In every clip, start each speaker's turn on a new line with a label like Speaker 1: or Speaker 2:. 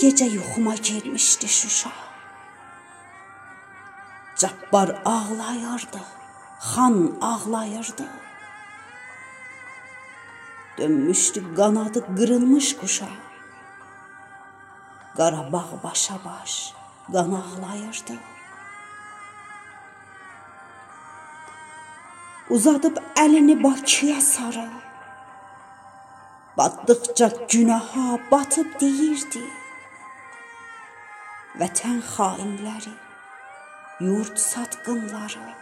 Speaker 1: gecə yuxuma girmişdi Şuşa. Cabbar ağlayırdı, xan ağlayırdı. Dönmüşdü qanadı qırılmış quşa. Qarabağ başa baş qan ağlayırdı. Uzadıb əlini Bakıya sarı. Batdıqca günaha batıb deyirdi. Vətən xainləri, yurd satqınları.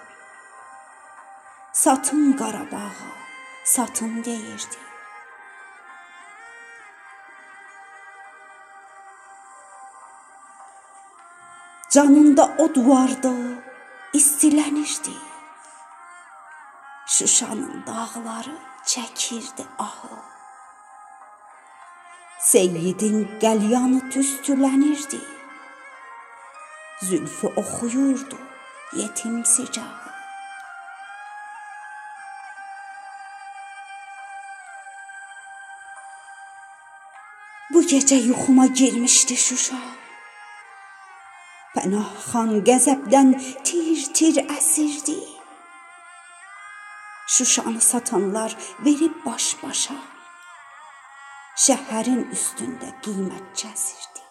Speaker 1: Satın Qarabağı, satın deyirdi. Canında od vardı, istilənirdi. Şuşanın dağları çəkirdi ahı. Seyyidin qəlyanı tüstülənirdi. Zülfü oxuyurdu yetim sicağı. Bu gecə yuxuma girmişdi Şuşa. Pənah xan qəzəbdən tir-tir əsirdi. Şuşanı satanlar verib baş-başa. Şəhərin üstündə qiymət kəsirdi.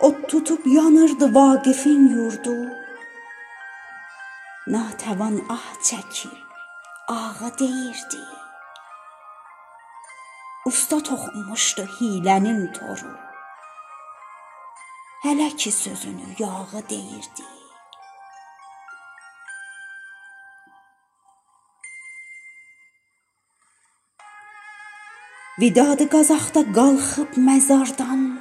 Speaker 1: Od tutub yanırdı Vaqifin yurdu. Natəvan ah çəkir, ağa deyirdi. Usta toxunmuşdu hilənin toru. Hələ ki sözünü yağı deyirdi. Vidadı Qazaxda qalxıb məzardan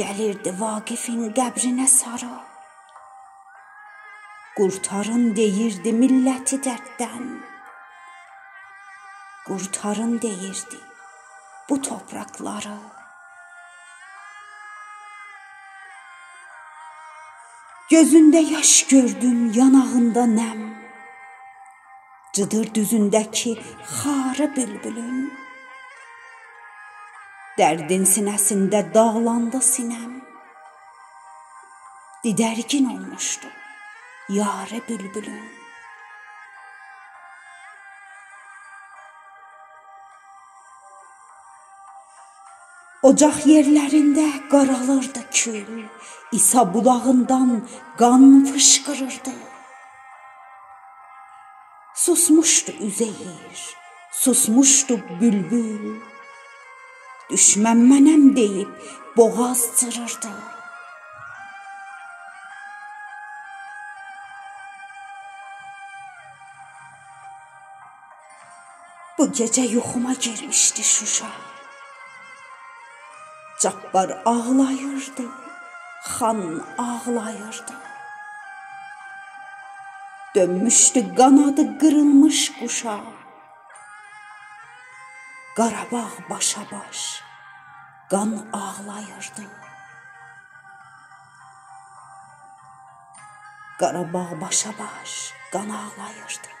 Speaker 1: gəlirdi Vaqifin qəbrinə sarı. Qurtarın deyirdi milləti dərddən. Qurtarın deyirdi bu torpaqları. Gözündə yaş gördüm, yanağında nəm. Cıdır düzündəki xarı bülbülün. Dərdin sinəsində dağlandı sinəm. Didərgin olmuşdu yarı bülbülün. Ocaq yerlərində qaralırdı kül, İsa bulağından qan fışqırırdı. Susmuşdu Üzeyir, susmuşdu bülbül. Düşmən mənəm deyib boğaz cırırdı. Bu gecə yuxuma girmişdi Şuşa. Cabbar ağlayırdı, xan ağlayırdı. Dönmüşdü qanadı qırılmış quşa. Qarabağ başa baş qan ağlayırdı. Qarabağ başa baş qan ağlayırdı.